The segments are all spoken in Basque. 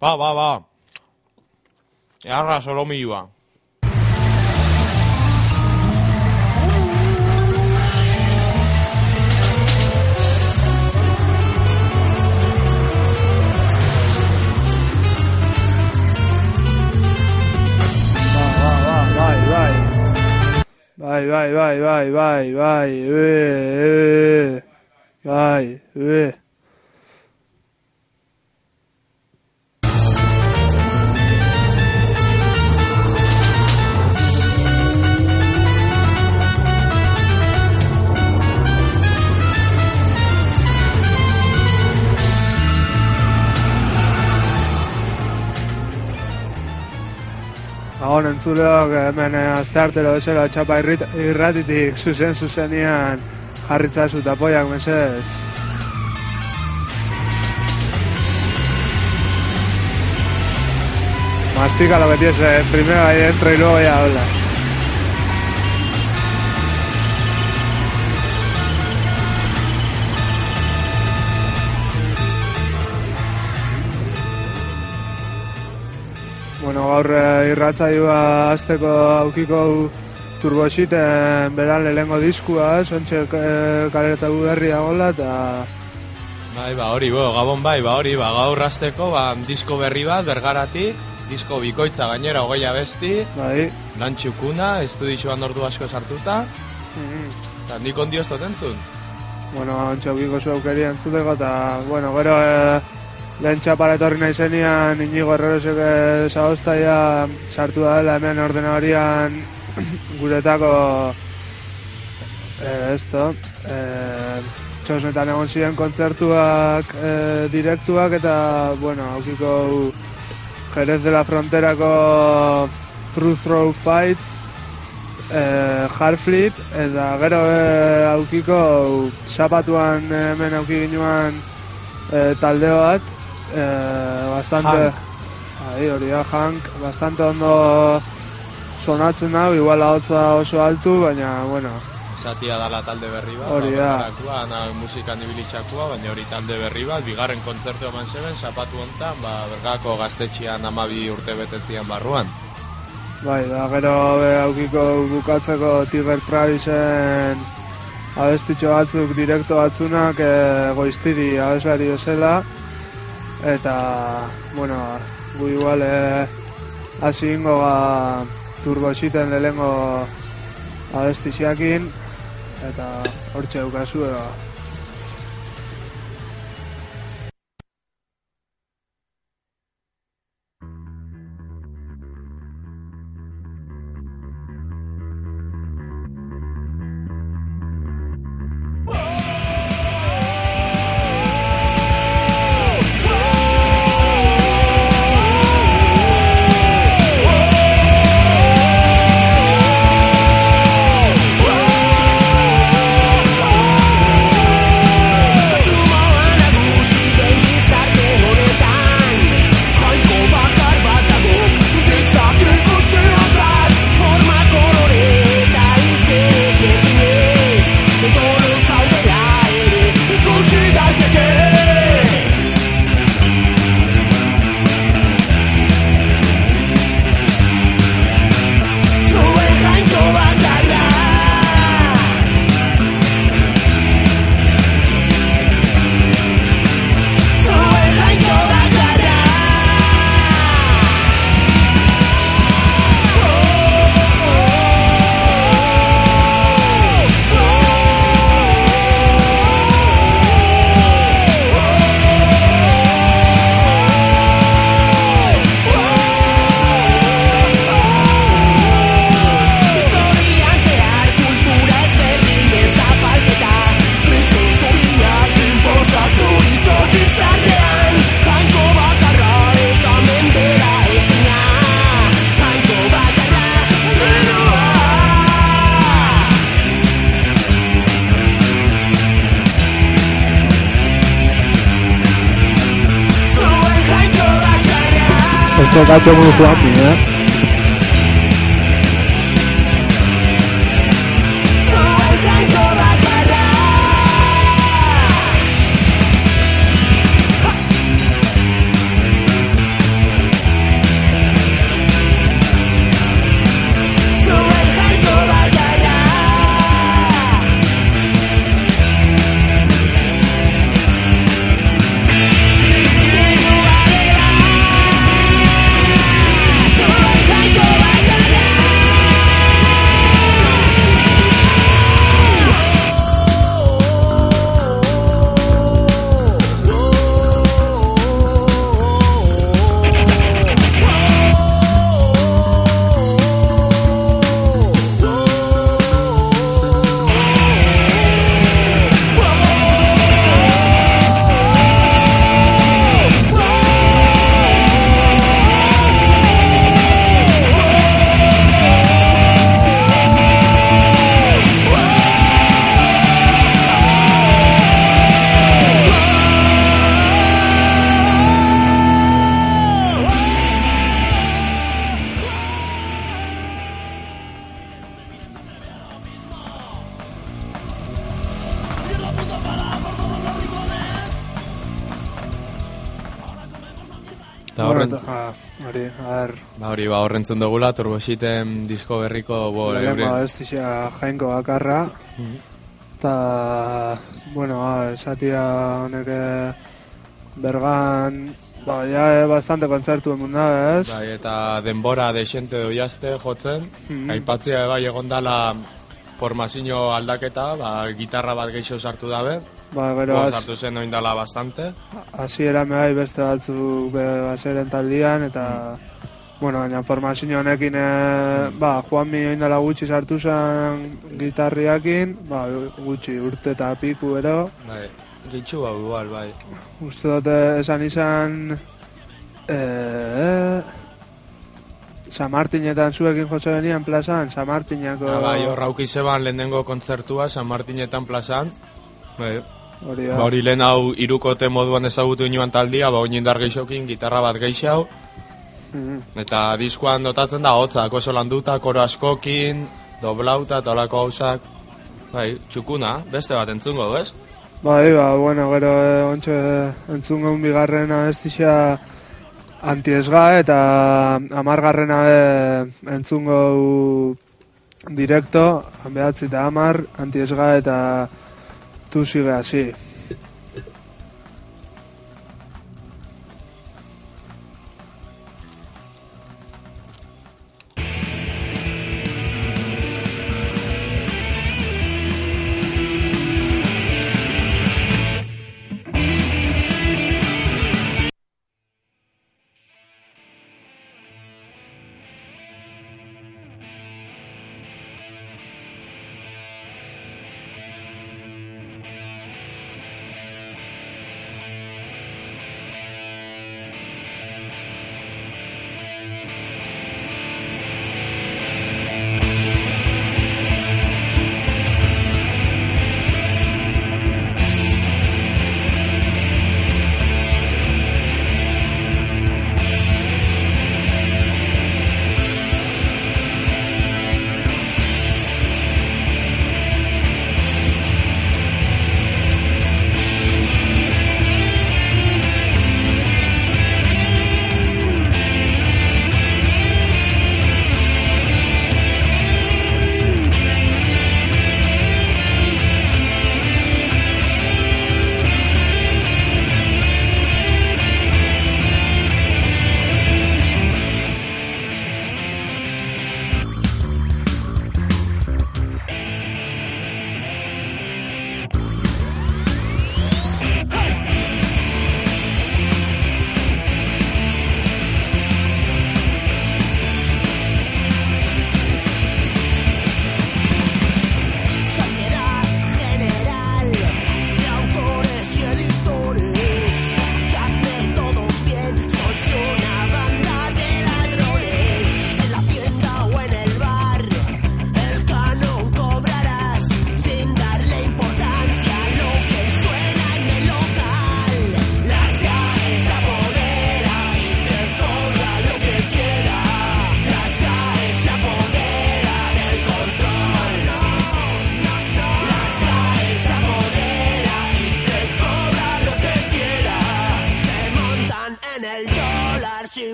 Ba, ba, ba. Earra solomilua. Bai, bai. Bai, bai, bai, bai, bai, bai, ue, ue, bai, ue. Gabon entzuleok hemen eh, asteartero bezala txapa irratitik zuzen zuzenian jarritzazu tapoiak mesez. Mastica lo que tienes, eh, primero ahí dentro y luego ya hablas. Bueno, gaur eh, irratzaioa azteko aukiko turbositen beran lehengo diskua, sontxe eh, kaleratu berria gola, eta Bai, ba, hori, bo, gabon bai, ba, hori, ba, gaur rasteko, ba, disko berri bat, bergaratik, disko bikoitza gainera, hogei abesti, bai, lan txukuna, estudixoan ordu asko sartuta, mm, eta nik ondio ez bueno, ontsa aukiko zu aukeri entzuteko, eta, bueno, gero eh, lehen txapara etorri nahi zenian, inigo errorezek zauztaia sartu da dela hemen ordenagorian guretako eh, esto, eh, txosnetan egon ziren kontzertuak eh, direktuak eta, bueno, aukiko Jerez de la Fronterako Truth Row Fight eh, Hard Flip eta gero eh, aukiko zapatuan eh, hemen auki ginuan eh, talde bat eh, bastante. Ahí, hori da, Hank, bastante ondo sonatzen hau, igual ahotza oso altu, baina, bueno, Zatia dala talde berri bat, Hori da. ana musikan ibilitxakua, baina hori talde berri bat, bigarren kontzertu eman zeben, zapatu hontan, ba, bergako gaztetxian amabi urte betetzian barruan. Bai, da gero be, aukiko bukatzeko Tiger Travisen abestitxo batzuk direkto batzunak e, goiztiri abeslari bezala eta, bueno, gu igual e, hasi ingo ga turbositen lehengo abestixiakin eta hortxe eukazu eba. Esto cacho muy Juanmi, eh? Eta hori, ba horrentzun dugula, turbositen disko berriko, bo, lehenengo euren... abestia jainko bakarra, Mhm. eta, bueno, ah, esatia honek eh, bergan, ba, ja, eh, bastante kontzertu emun da, ez? Bai, eta denbora desente doiazte jotzen, Mhm. aipatzea bai egon dala formazio aldaketa, ba, gitarra bat gehiago sartu dabe, Ba, gero, Bo, az- sartu zen oin dala bastante, hasiera me bai beste batzuk be, baseren taldian, eta, bueno, baina formazio honekin, e, ba, Juanmi oindala gutxi sartu zen gitarriakin, ba, gutxi urte eta piku ero, bai, gitxu hau igual, bai. uste dute esan izan, e, San Martinetan zuekin jotze benian plazan, San Martinako... Ah, bai, hor auki zeban lehenengo kontzertua San Martinetan plazan, bai, hori. Ba, hori lehen hau irukote moduan ezagutu inoan taldia, ba, oin indar geixokin, gitarra bat geixau, Mhm. eta diskoan dotatzen da, hotzak oso landuta, koro askokin, doblauta, eta olako hausak, bai, txukuna, beste bat entzungo, ez? Bai, ba, bueno, gero eh, ontxe entzungo un bigarren abestixea antiesga eta amargarrena be entzungo direkto, behatzi eta amar, antiesga eta tu sigue así.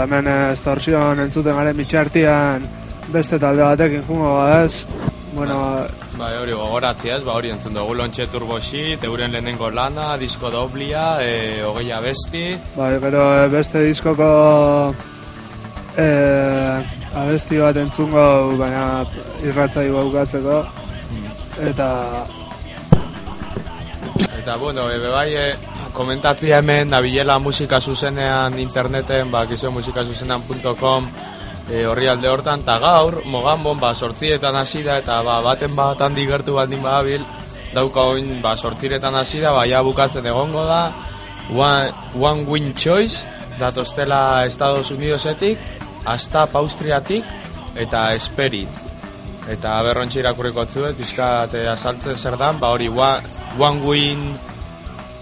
Eta hemen estorsion entzuten garen mitxartian beste talde batekin jungo badaz. Bueno, Bai, hori gogoratzi ez, ba hori entzun dugu lontxe turbo shit, euren lehenengo lana, disko doblia, e, hogei abesti, bai, gero eh, beste diskoko eh, abesti bat entzungo, baina irratzai bukatzeko. Eta, Eta, bueno, ebe bai, e, komentatzia hemen, nabilela musika zuzenean interneten, ba, kizo musikazuzenean.com e, horri alde hortan, eta gaur, moganbon, ba, sortzietan hasi da, eta ba, baten bat handi gertu baldin badabil, dauka oin, ba, sortziretan hasi da, ba, ja bukatzen egongo da, one, one win choice, datostela Estados Unidosetik, hasta Austriatik, eta Esperit. Eta berrontxe irakurriko zuet, pizkat eh, azaltzen zer dan, ba hori one, one win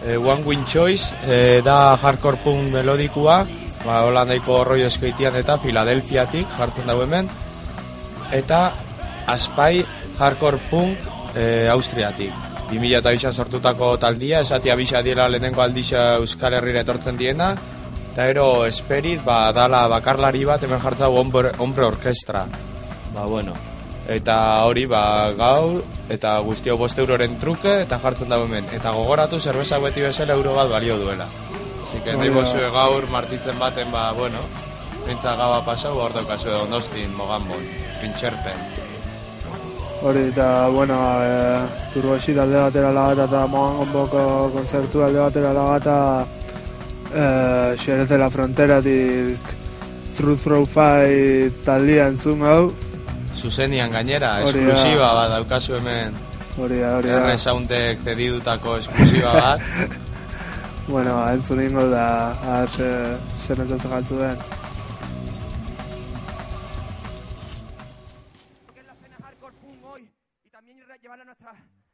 eh, one win choice eh, da hardcore punk melodikua, ba hola nahiko rollo eskaitian eta Filadelfiatik jartzen dago hemen. Eta Aspai hardcore punk eh, Austriatik. 2008an sortutako taldia, esati abisa diela lehenengo aldisa Euskal Herrira etortzen diena, eta ero Esperit, ba, dala bakarlari bat hemen jartzau hombre, hombre orkestra. Ba, bueno. Eta hori, ba, gaur, eta guztio bost euroren truke, eta jartzen dago hemen. Eta gogoratu, zerbeza beti bezala euro bat balio duela. Así que, nahi Hori da. bozue gaur martitzen baten, ba, bueno, pintza gaba pasau, hor daukazue donostin, moganbon, pintxerpen. Hori, eta, bueno, e, turboxit alde batera lagata eta mogangonboko konzertu alde batera lagata e, Xerez de la Fronteratik Through Throw Fight taldia entzun hau Zuzenian gainera, esklusiba bat daukazu hemen. Hori da, hori da R Soundek cedidutako esklusiba bat. Bueno, entzun ingo da ze, zer entzatzen galtzu den que es la escena hardcore punk hoy y también re- llevarla a, nuestra,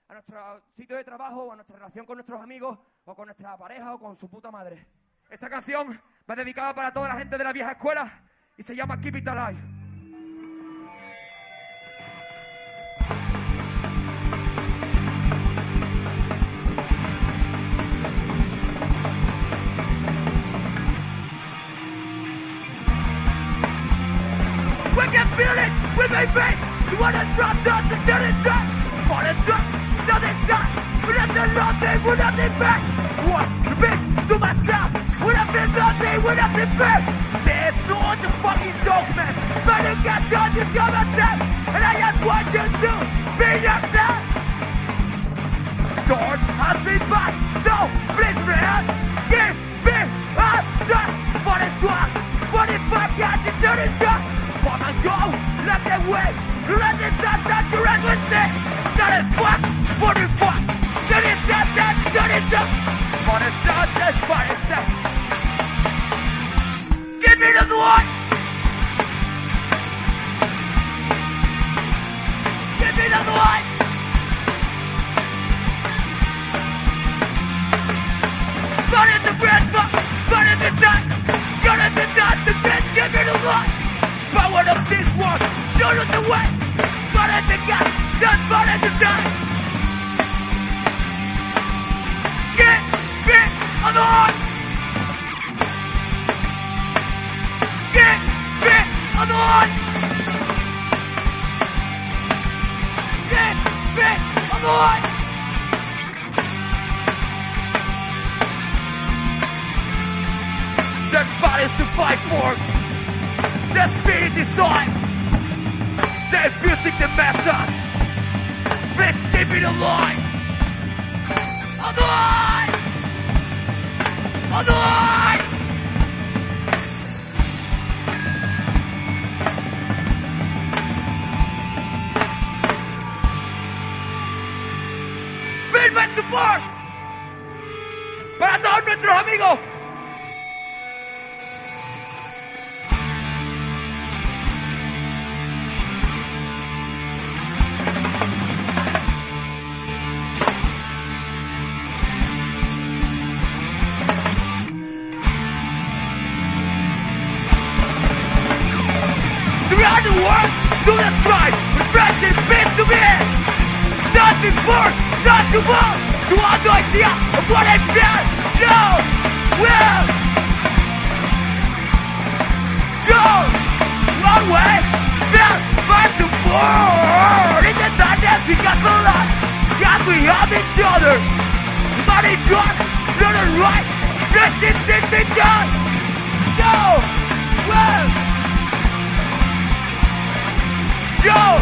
a nuestro sitio de trabajo, o a nuestra relación con nuestros amigos o con nuestra pareja o con su puta madre. Esta canción va dedicada para toda la gente de la vieja escuela y se llama Keep It Alive. baby. You wanna drop down to do it back. For it drop, do it back. but have nothing, would have been back. What the bitch to myself? Would have nothing, would have been back. There's no other fucking joke, man. But you got done, you got myself. And I just want you to be yourself. Don't has been back. So, please, man, give we have each other. Money gone, not a right. This is done. No, well. Joe,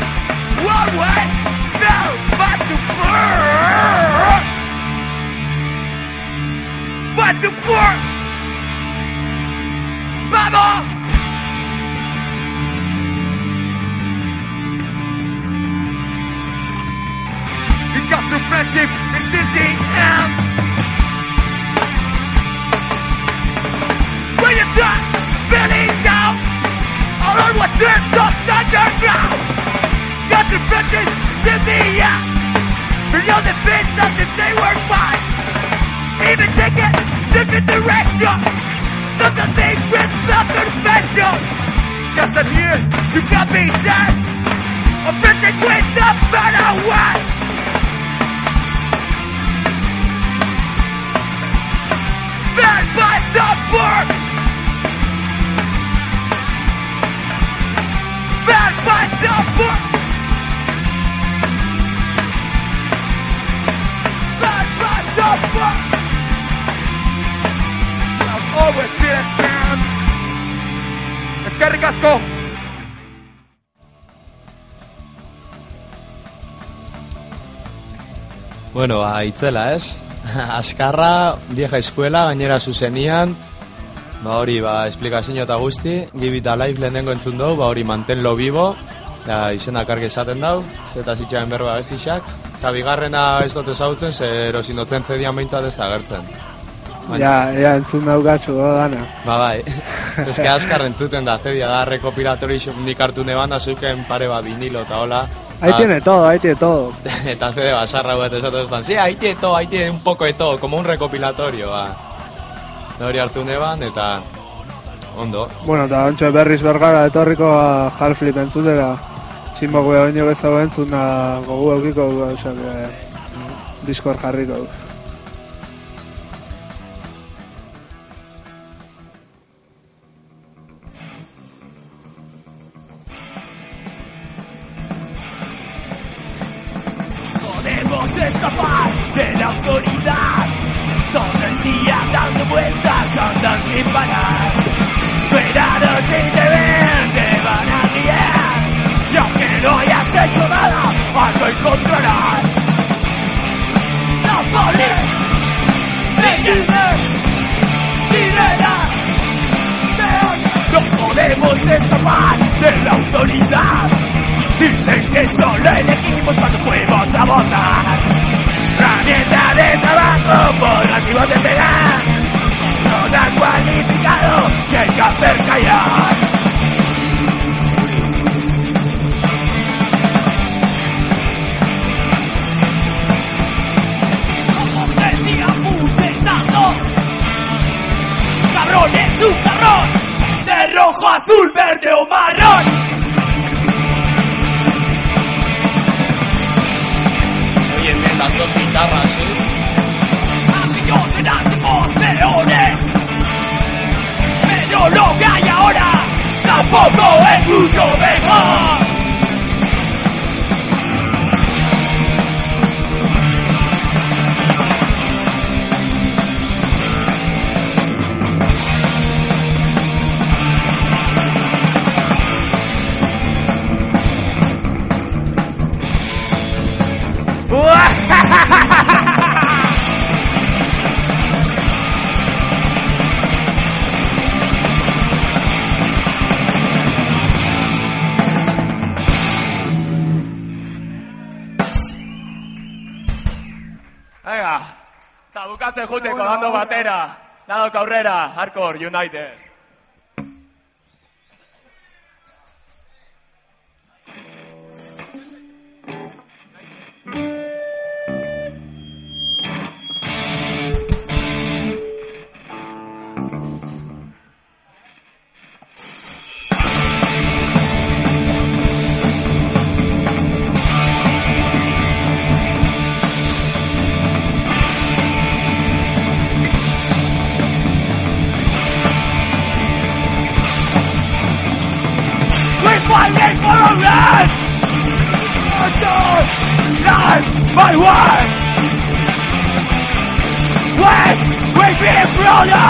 one way, no, but to burn. But to burn. Baba. got suppressive and the out. When you're feeling down, all I want is lost underground. Got suppressive sending out. And all the bits, nothing they were fine, Even taking different direction. Nothing they with nothing fashion. Just I'm here to got me. I'm with the better one. fed by the word. Fed by the word. Fed by the word. I've always been a fan. Eskerrik asko. Bueno, a Itzela, ¿es? Askarra, vieja eskuela, gainera zuzenian, ba hori, ba, esplikazio eta guzti, gibita live lehenengo entzun dugu, ba hori, mantenlo bibo, ja, izenak argi esaten dau, zeta zitxaren berba bestixak, eta bigarrena ez dut ezagutzen, ze erosin dutzen zedian behintzat ez da gertzen. Ja, ja, entzun daugatxu dana. Ba bai, que askar entzuten da, zedia da, rekopilatori nik hartu neban da, zeuken pare ba vinilo eta hola. Ahí Ah, tiene todo, ahí tiene todo. eta CD basarra bat esaten estan, sí, ahí tiene todo, ahí tiene un poco de todo, como un recopilatorio, ba. Eta Hori hartu neban, eta ondo. Bueno, eta ontsa berriz bergara etorriko a Half-Flip entzutera. Txinboko baino ez dago entzun da gogu eukiko, osea, que Discord jarriko. Aurrera, Hardcore United. We Why? Why? When we be brother,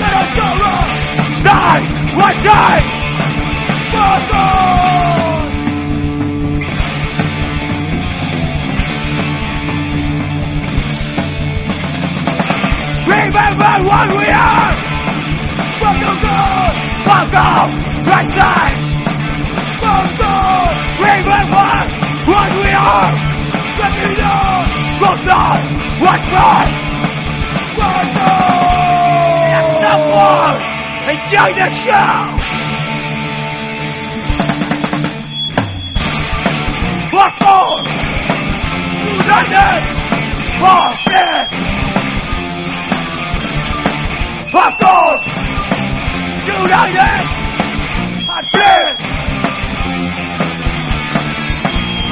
let us go wrong. Die, one day, For God. Remember what we are. Fuck the God. Fuck off. Right side. Fuck God. Remember what we are. Let me know! What's not! What's right! Welcome! And someone! Enjoy the show! Welcome! United! For this! Welcome! United! And this!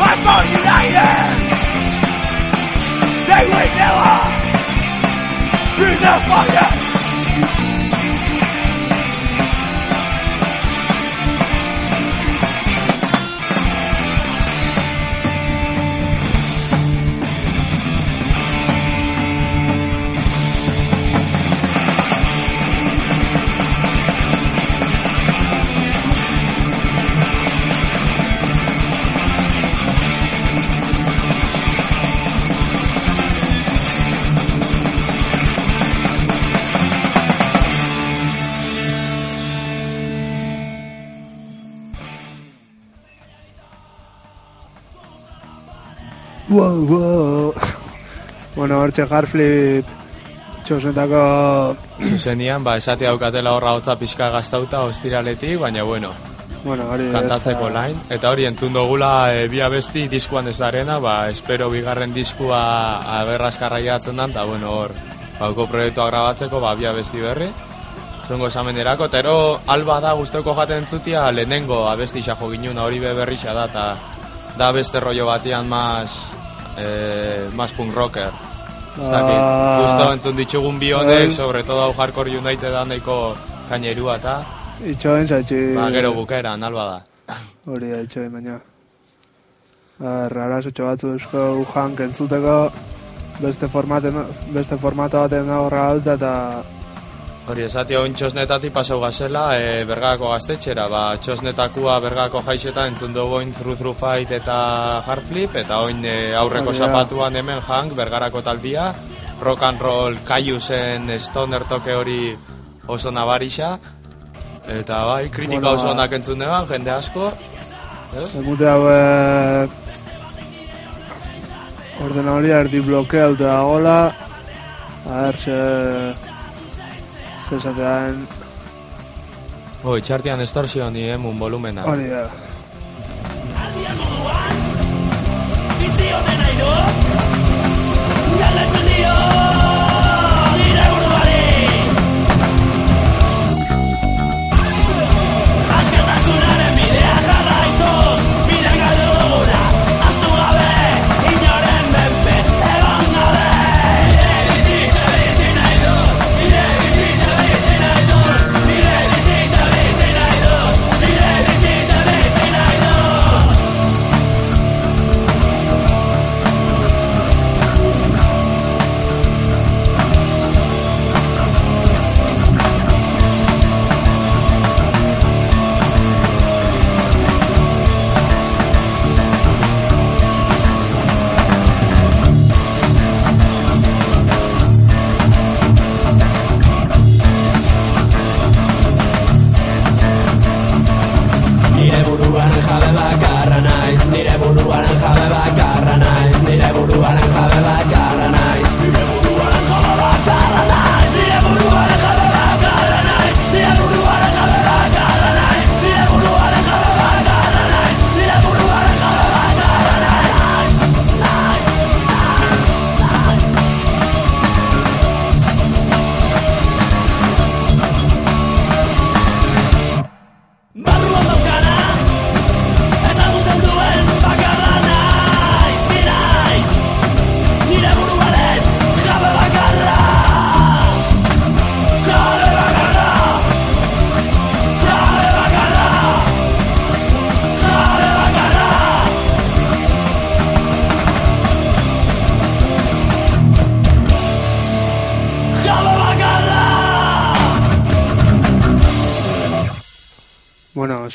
Welcome United! They will never be the fire! Wow, wow. bueno, hortxe Hardflip txosnetako, Zuzenian, ba, esate daukatela horra hotza pixka gaztauta ostiraletik, baina bueno, bueno, hori kantatzeko da- lain. Eta hori entzun dugula e, bi abesti diskuan ez darena, ba, espero bigarren diskua aberraskarra jatzen dan, eta bueno, hor, bauko proiektua grabatzeko, ba, bi abesti berri. Zungo esamenerako, eta ero alba da guztoko jaten entzutia lehenengo abesti xajo ginuna hori be berrixa da, eta da beste rollo batian mas, eh, mas punk rocker. Ez dakit, Ah. justo entzun ditugun bi honek, Bai. sobre todo hau Hardcore United da nahiko kainerua eta Itxoen zaitxi... ba, gero bukaeran, alba da. Hori da, itxoen baina. Rarazotxo batzu eusko jank entzuteko beste formaten, beste formato baten aurra alta eta Hori, esati hori txosnetatik pasau gazela, e, bergako gaztetxera, ba, txosnetakua bergako jaixeta entzun dugu oin Through Fight eta Hardflip, eta oin e, aurreko Hori da. zapatuan hemen Hank, bergarako taldia, rock and roll kaiusen stoner toke hori oso nabarixa, eta bai, kritika Bueno, oso onak entzun deban, jende asko, ez? Emute hauek ordenadoria erdi blokeatu dagoela. A ver se zer zatean... Hoi, txartian estorsio nien eh, mun volumena. Hori da.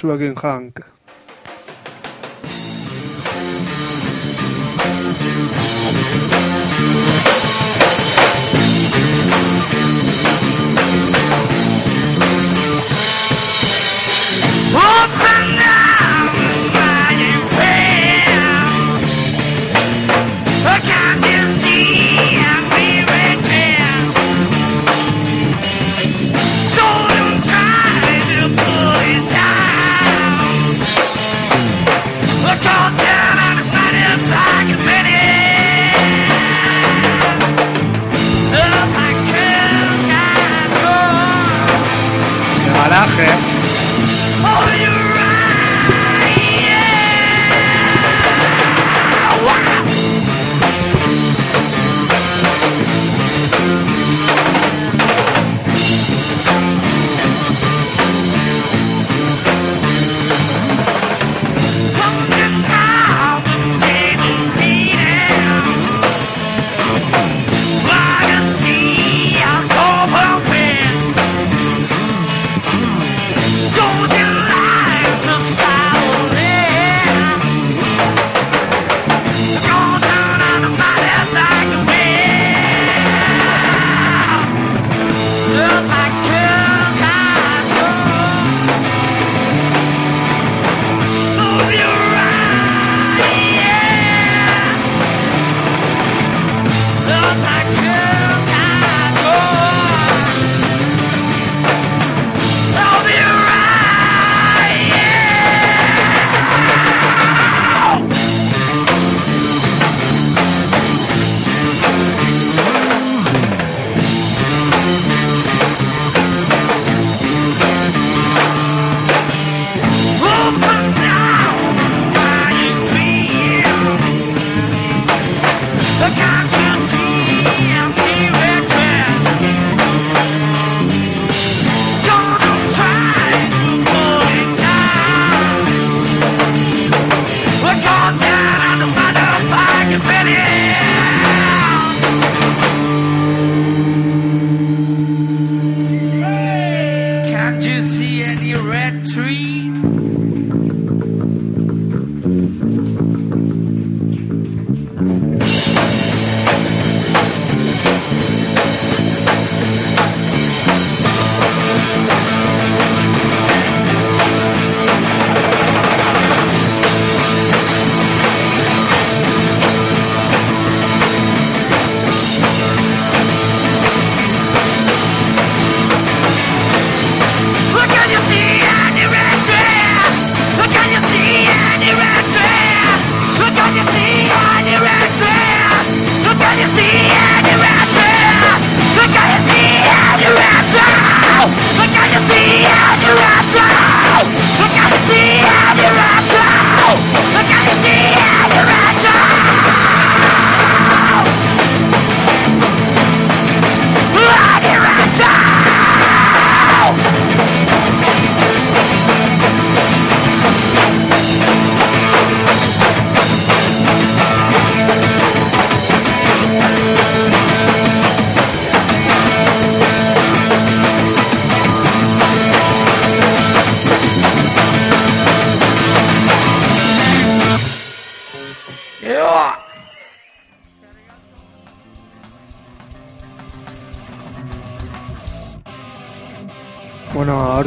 suagen hank embalaje.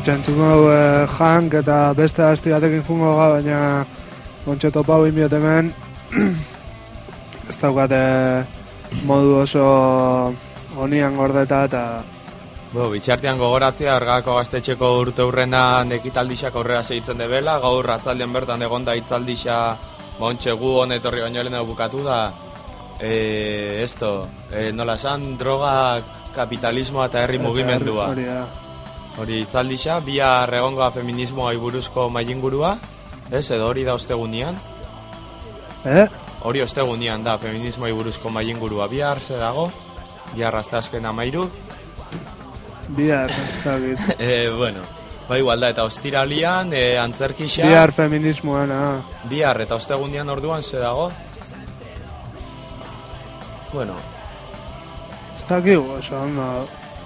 Bueno, hor txentzuko e, jank eta beste asti batekin jungo ga, baina ontsa topau inbiot hemen ez daukate modu oso onian gordeta eta Bo, bitxartean gogoratzea, argako gaztetxeko urte hurrena ekitaldixak aurrera segitzen debela, gaur atzaldean bertan egonda itzaldixa montxe gu honetorri baino lehen bukatu da, e, esto, e, nola esan, droga, kapitalismoa eta herri mugimendua. Da. Hori itzaldixa, bihar egongoa feminismoa buruzko mailingurua, ez, edo hori da ostegunian, Eh? hori ostegunian da feminismoa buruzko mailingurua bihar, ze dago, bihar azken amairu, Bihar, ez dakit. e, bueno, ba igual da, eta ostiralian, e, antzerkixa, Bihar feminismoan, ah. bihar eta ostegundian orduan ze dago, bueno, Ez dakigu, oso.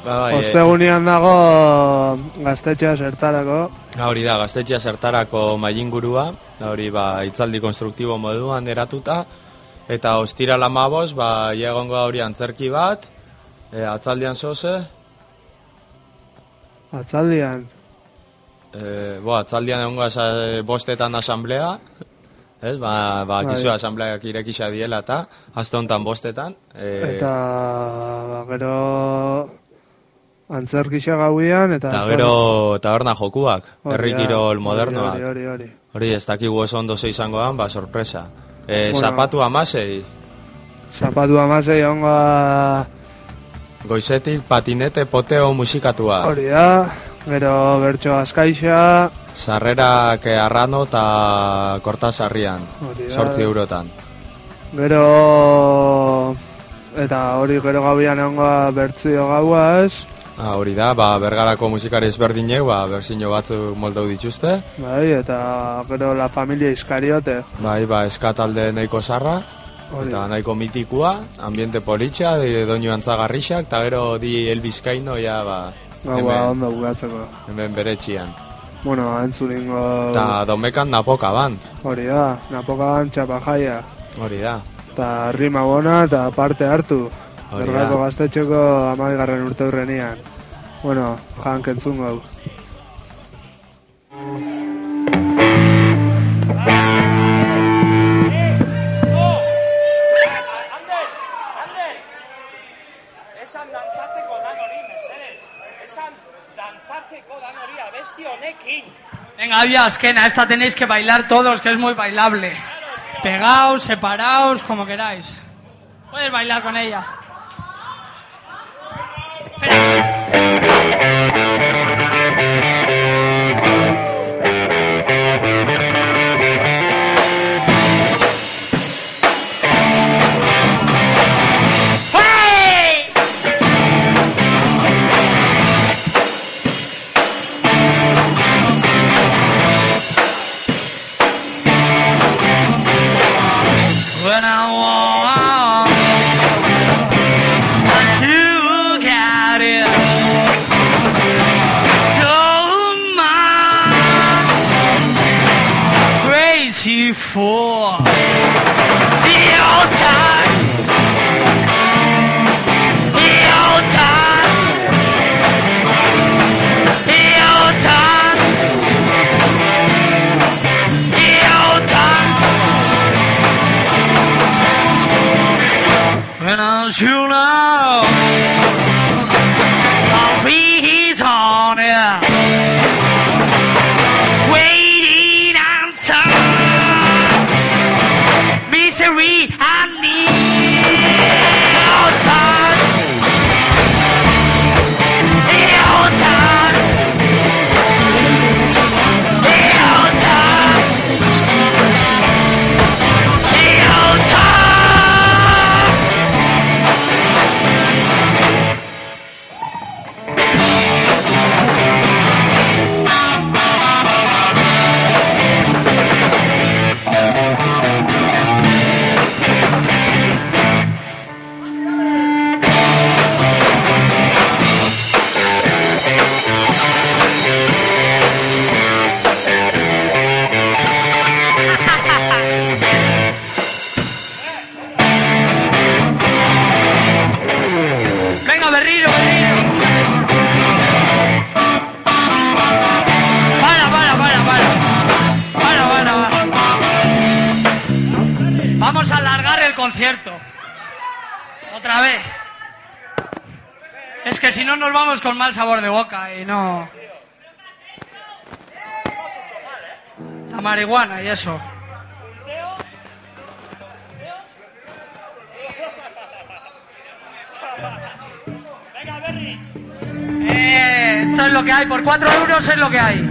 Ba, bai, dago gaztetxea zertarako. Ha, Hori da, gaztetxea zertarako mailingurua, hori ba, itzaldi konstruktibo moduan eratuta, eta ostira lamaboz, ba, egongo hori antzerki bat, e, atzaldian zoze, Atzaldian. e, bo, atzaldian egongo asa, bostetan asamblea, ez, ba, ba, Bai. kizu asambleak irekisa diela eta, azte honetan bostetan, e, Eta ba, gero antzerkixa gauian eta eta gero taberna jokuak, herri kirol modernoak, Hori, hori, hori. hori ez dakigu oso ondo ze izangoan, ba, sorpresa. E, Bueno. zapatu amasei, Zapatu amasei ongo Goizetik patinete poteo musikatua. hori da, gero bertso azkaixa, Sarrerak eh, arrano eta kortasarrian. Sortzi eurotan. gero eta hori gero gauian ongo bertzio gaua Ah, hori da, ba, bergarako musikari ezberdinek, ba, berzino batzuk moldau dituzte. bai, eta gero la familia iskariote, Bai, ba, eskatalde nahiko sarra, hori. eta nahiko mitikoa, ambiente politxa, doinu antzagarrixak, eta gero di Elbizkaino, ja, ba, Gaua hemen, ondo bukatzeko. hemen beretxian. Bueno, entzulingo Eta domekan napoka ban, hori da, napokan txapa jaia. hori da. eta rima bona eta parte hartu. Da. gaztetxeko amaigarren urte hurrenian. Bueno, jank entzungo hau. Ander, Ander! Esan dantzatzeko dan hori, mesedez. Esan dantzatzeko dan hori abesti honekin. Venga, había azkena, esta tenéis que bailar todos, que es muy bailable. Pegaos, separaos, como queráis. Puedes bailar con ella. Pega! Con mal sabor de boca y no... La marihuana y eso. Eh, esto es lo que hay. Por 4 euros es lo que hay.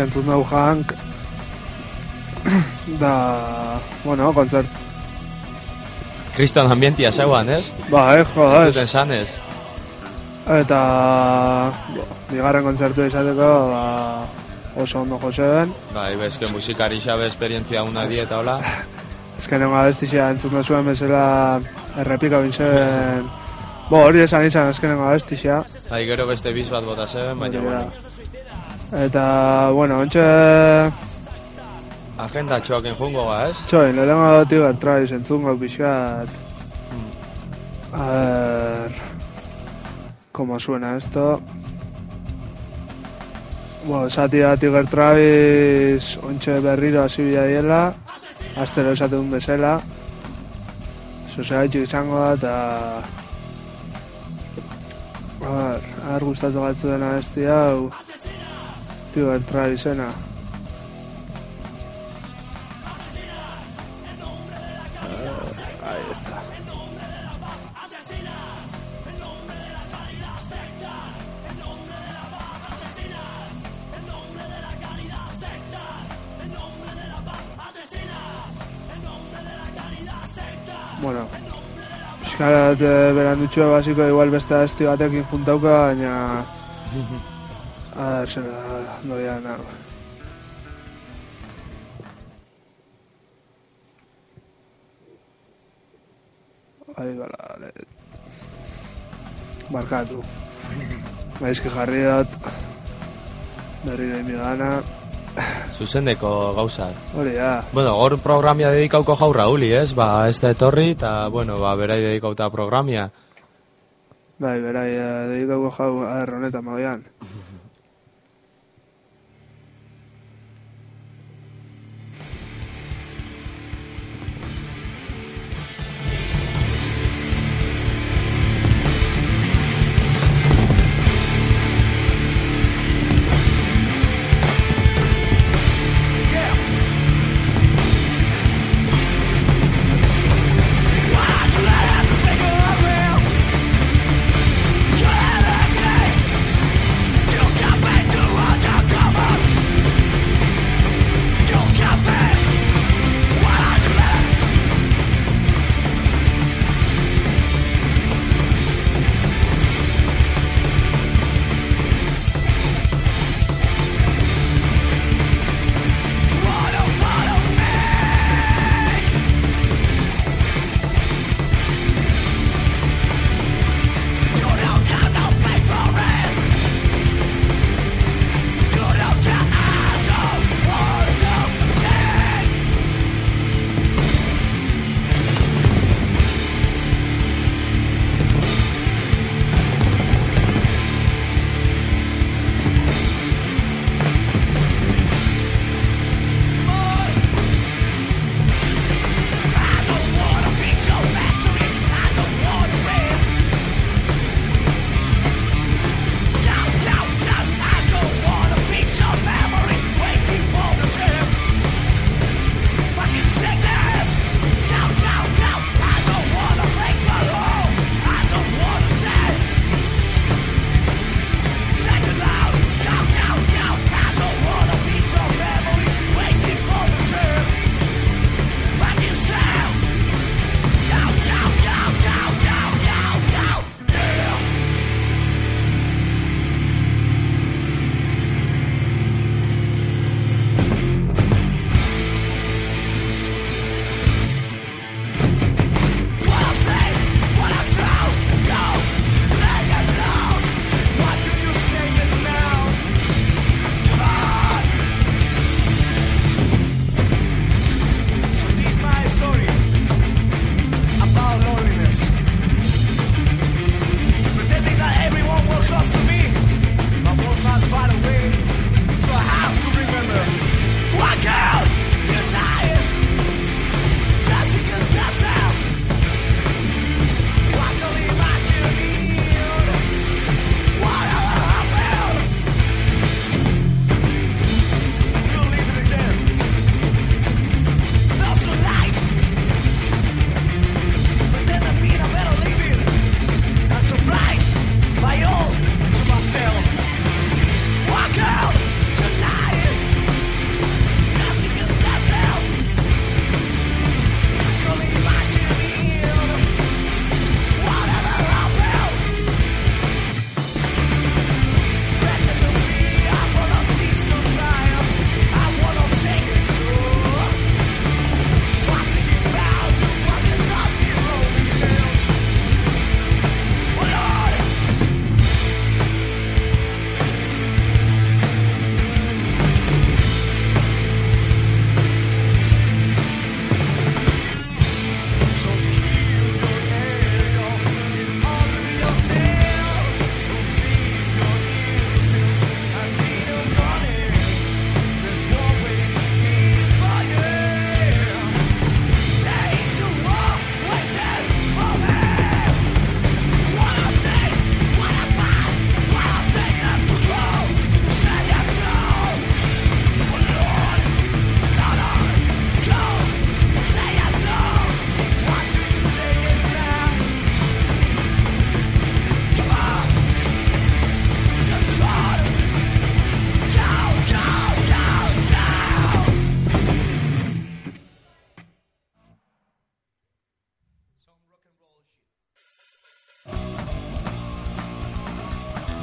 Hor entzun dugu Hank. da, bueno, kontzert. Kriston ambientia zeuan, ez? Ba, eh, joda, Zuten ez. Eta, bo, bigarren kontzertu izateko, ba, oso ondo joseen. Bai, bezke musikari xabe esperientzia una di eta hola. Ezkenengo abestizia entzun duzuen bezala errepika bintzen. Bo, hori esan izan ezkenengo abestizia. Bai, gero beste biz bat bota zeben, baina da. bueno. Eta, bueno, ontxe, Agenda txoaken jungo ga, ez? txoin, lehenengo Tiger Trice entzungo pixkat. A ver, como suena esto. Bueno, esatia Tiger Travis ontxe berriro hasi bila diela, astero esatun bezala. Sosegaitxik izango da, eta... A ver, har gustatu batzu dena esti hau... Tiger Travisena. Eh, Ahí está. Bueno, Piskarat eh, berandutxua basiko igual beste esti batekin juntauka, baina... A ver, zera, doia. Ahí gara, le... Barkatu. Gaizki jarri dut. berriro imi dana, Zuzeneko gauzak. hori da, Bueno, hor programia dedikauko jau Rauli, ez? Ba, ez da etorri, eta, bueno, ba, berai dedikauta programia. bai, berai, eh, dedikauko jau aher honetan magoian.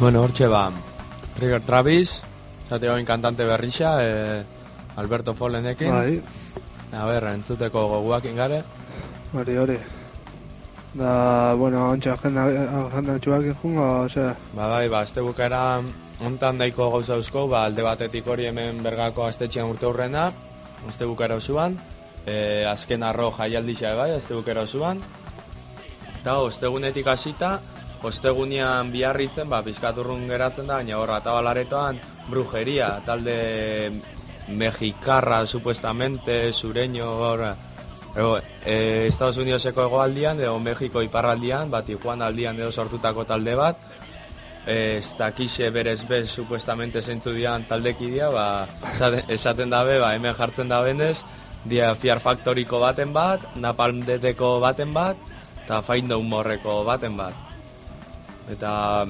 Bueno, hortxe ba, Trigger Travis, zate hoin kantante berrixa, eh, Alberto Follenekin. Bai, A ber, entzuteko goguak ingare. hori, hori. Da, bueno, ontsa agenda, agenda txuak jungo, ze, Ba, bai, ba, azte bukera ontan daiko gauza eusko, ba, alde batetik hori hemen bergako astetxean urte hurrena, azte bukera osoan, e, azken arro jaialdixa bai, azte bukera osoan, eta ostegunetik hasita, ostegunean biarritzen, ba, pizkaturrun geratzen da, baina hor, atabalaretoan, brujeria, talde mexikarra, supuestamente, sureño, hor, Ego, e, Estados Unidoseko egoaldian, edo Mexiko iparraldian, bat Tijuana aldian edo sortutako talde bat, e, ez dakixe berez bez, supuestamente zeintzu dian taldekidea, ba, esaten, dabe, ba, hemen jartzen da benez, dia Fiar Factoriko baten bat, Napalm Deteko baten bat, eta Find the Humorreko baten bat. Eta,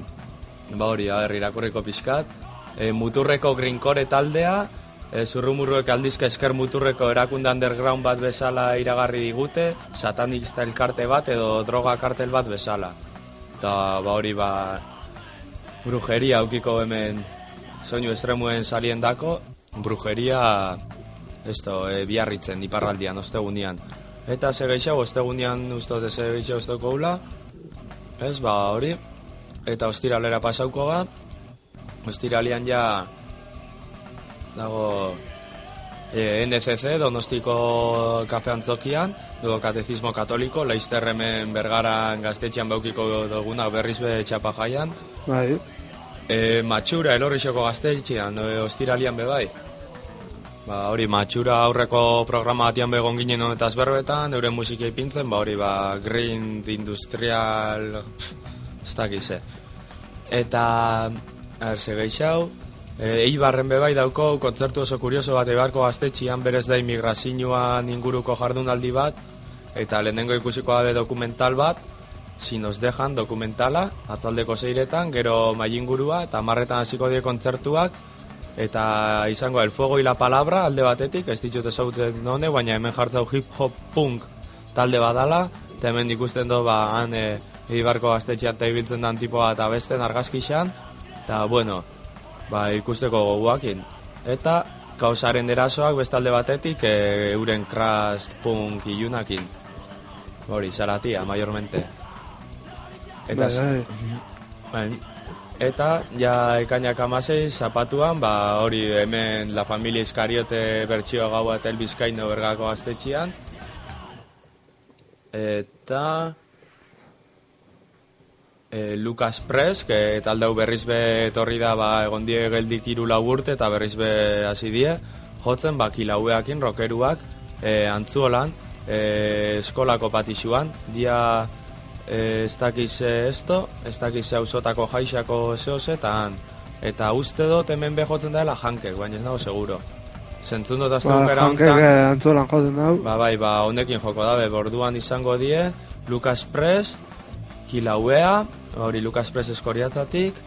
ba hori, a ber, irakurriko pixkat. E, muturreko grinkore taldea, e, zurrumurruek aldizka esker muturreko erakunde underground bat bezala iragarri digute, satanista elkarte bat edo droga kartel bat bezala. Eta ba hori ba brujeria aukiko hemen soinu estremuen salien dako, brujeria esto, e, biarritzen iparraldian, ostegunian. Eta gehiago, ostegunian ze gehiago usteko gula, ez, ba hori, eta ostiralera pasauko ga, ostiralian ja dago e, NCC, Donostiko kafe antzokian, dugu katezismo katoliko, laizter hemen bergaran gaztetxean beukiko duguna berriz be txapa jaian. bai, E, matxura, elorrixoko gaztetxean, e, ostiralian be bai. Ba, hori, matxura aurreko programa batian begon ginen honetaz berbetan, euren musika ipintzen, ba, hori, ba, green, industrial, pff, ez dakize. Eta, a ber, ze gehiago, e, Eibarren bebai dauko, kontzertu oso kurioso bat Eibarko gaztetxian berez da imigrazioan inguruko jardunaldi bat, eta lehenengo ikusiko gabe dokumental bat, si nos dejan dokumentala, atzaldeko zeiretan, gero mailingurua, eta marretan hasiko die kontzertuak, eta izango el fuego y la palabra alde batetik, ez ditut ezagutzen hone, baina hemen jartzau hip hop punk talde badala, eta hemen ikusten do, ba, han e, Eibarko gaztetxean eta ibiltzen dan tipoa eta besten argazkixan, eta bueno, ba, ikusteko goguakin. Eta kausaren erasoak bestalde batetik e, euren crash punk ilunakin. Hori, zaratia, mayormente. Eta, bai, bai. Bai. Eta, ja, ekainak amasei, zapatuan, ba, hori hemen La Familia Iskariote bertxio gaua eta elbizkaino bergako gaztetxian. Eta... E, Lucas Press, que taldeu berriz be etorri da, ba, egon die geldik iru urte eta berriz be hasi die, jotzen, ba, kilaueakin, rokeruak, e, antzuolan, e, eskolako patixuan, dia e, ez dakiz eh, esto, ez dakiz hausotako jaixako zehose, eta uste dut hemen behotzen dela jankek, baina ez nago seguro. Zentzun dut azte Ba, jankek eh, antzolan jotzen dau. ba, bai, ba, honekin joko dabe, borduan izango die, Lucas Press, Kilauea, hori Lucas Press eskoriatatik,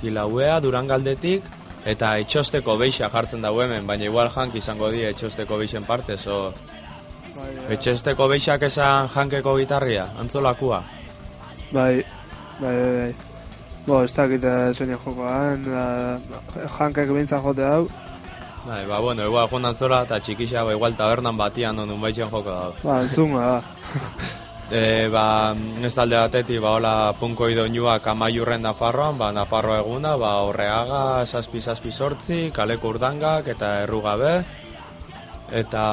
Kilauea, Durangaldetik, eta etxosteko beixa jartzen dago hemen, baina igual jank izango die etxosteko beixen parte, so... Etxosteko beixak esan jankeko gitarria, antzolakua. Bai, bai, bai, bai. Bo, ez dakit eh, zein jokoan, da, jankek bintza jote hau. Bai, ba, bueno, igual joan antzola eta txikixa, ba, igual tabernan batian ondun baitxen joko da. Ba, entzunga, ba. E, ba, ez talde batetik, ba, hola, punko idoinuak amaiurren Nafarroan, ba, Nafarro eguna, ba, horreaga, saspi, saspi sortzi, kaleko urdangak, eta errugabe, eta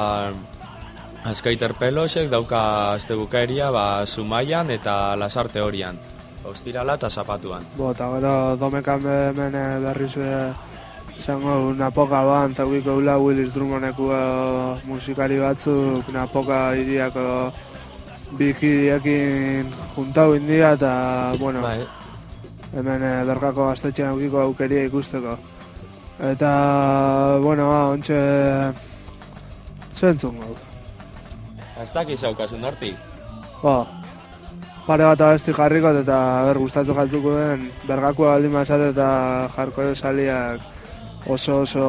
azkaiter pelosek dauka azte bukaeria, ba, sumaian eta lasarte horian. Ostirala eta zapatuan. Bo, eta gero domekan hemen eh, berriz be, izango napoka ban, zaukiko ula Willis Drummoneko eh, musikari batzuk napoka iriako bikidiekin juntau india eta, bueno, Bai, hemen eh, bergako gaztetxean aukiko aukeria ikusteko. Eta, bueno, ba, ontxe, zentzun gau. ez dakiz haukasun hortik. Ba, pare bat abesti jarrikot eta ber gustatu jatuko den bergakoa baldin mazate eta jarkore saliak oso oso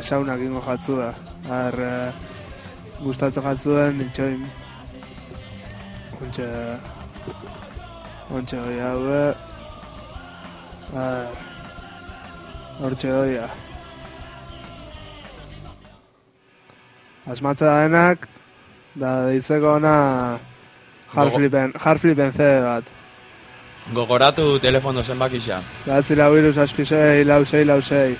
esaunak ingo jatzu da. Har, e, gustatzen jatzu den nintxoin Once Hortxe doi hauek. Hortxe doia. Asmatza denak, da ditzeko ona jarflipen, jarflipen zede bat. Gogoratu telefono zenbakisa. Gatzi lau iruz aspizei, lau zei, lau zei.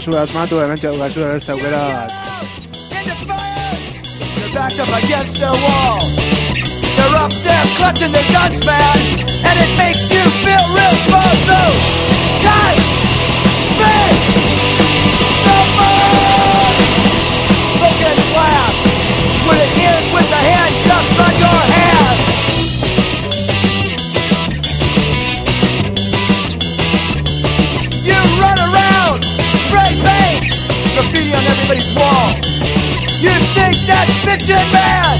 oso asmatu hemen txaukazu ez daukera They're backed up against their wall They're up there clutching their guns, man And it makes you feel real small, so Guys! somebody's wall. You think that's fiction, man?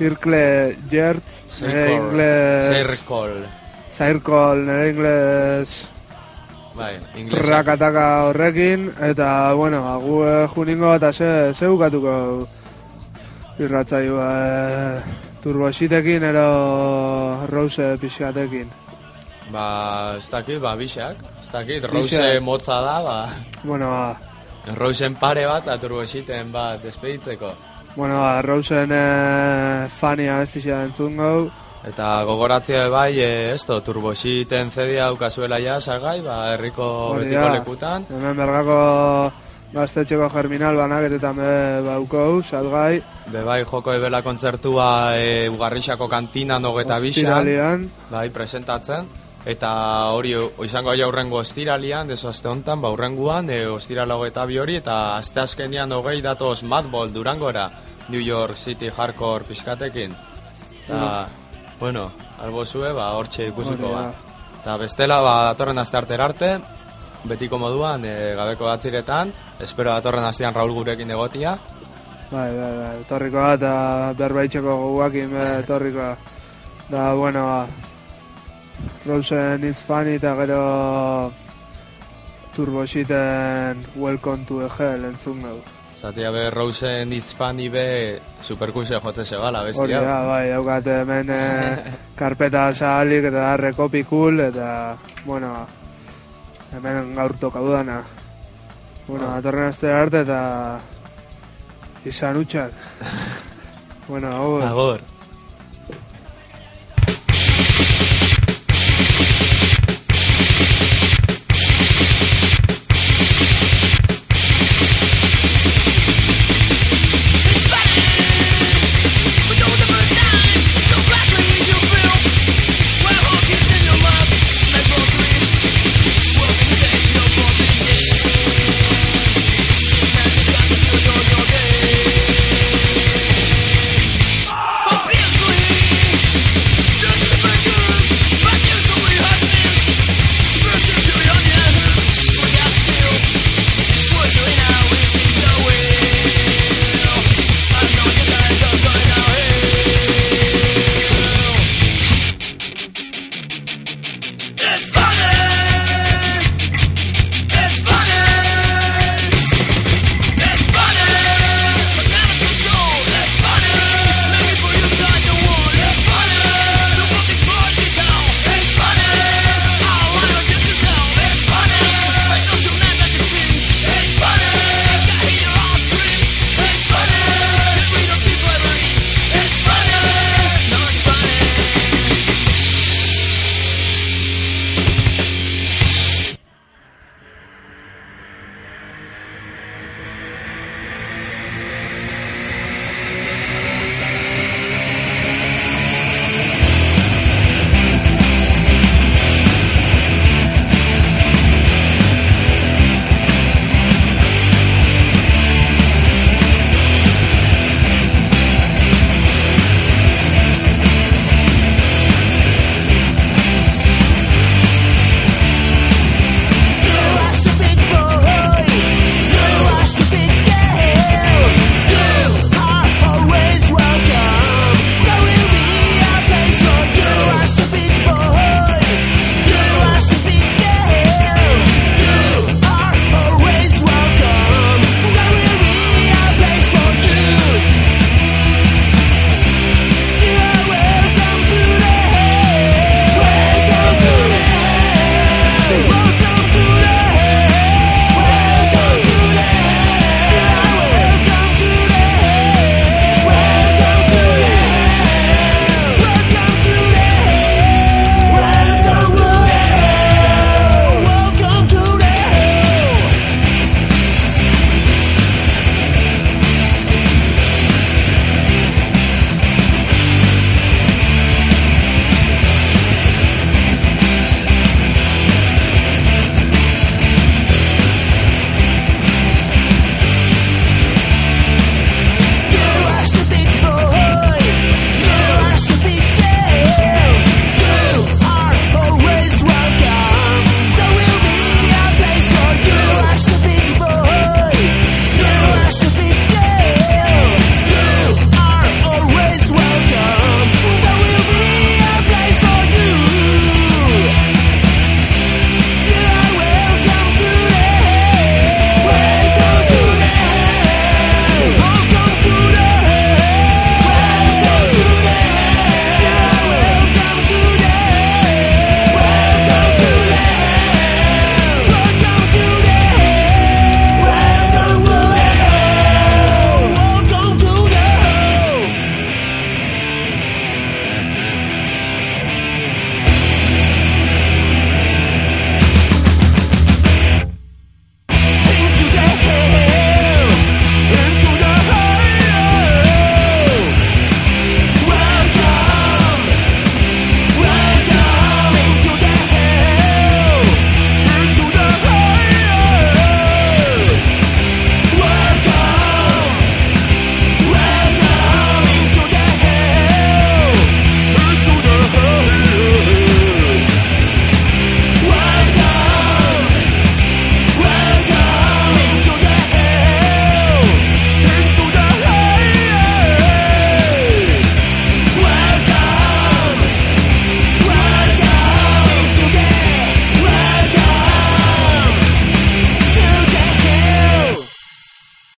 Circle Jertz, nire ingles... Zirkol. Zirkol, nire ingles... Bai, inglesa. Rakataka horrekin, eta, bueno, agu eh, juningo eta ze, ze bukatuko irratzaioa eh, turbositekin ero rose pixkatekin. Ba, ez dakit, ba, bixak. Ez dakit. Rose motza da, ba. Bueno, ba, Rosen pare bat, aturbositen bat, despeditzeko. Bueno, ba, Rosen eh, fania bestizia entzun gau, Eta gogoratzea bai, e, esto, turbositen zedia daukazuela ja, salgai, ba, herriko betiko da. lekutan. Hemen bergako gaztetxeko germinal banaketetan be baukau, salgai, Be bai, joko ebela kontzertua e, Ugarrixako kantinan hogeta bisan. Bai, presentatzen. Eta hori izango ja urrengo ostiralian, deso aste hontan, ba urrenguan, e, ostirala hogeta bi hori, eta aste azkenian hogei datoz Madball Durangora, New York City Hardcore pixkatekin. Eta, bueno, albo zue, ba, hortxe ikusiko ba. Eta bestela, ba, datorren aste arte arte, betiko moduan, e, gabeko batziretan, espero datorren astean Raul gurekin egotia. bai, bai, bai, etorriko da, eta berbaitxeko goguakin be, etorriko da. Da, bueno, ba, Rosen is funny eta gero turbositen welcome to the hell entzun gau. Zatia be, Rosen izfani be, superkuse jotze sebala, Hori bestia. da, bai, daukat hemen eh, karpeta zahalik eta cool, eta, bueno, hemen gaur toka dudana. Bueno, Ah. atorren aste arte eta izan utxak. bueno, hau, Agor.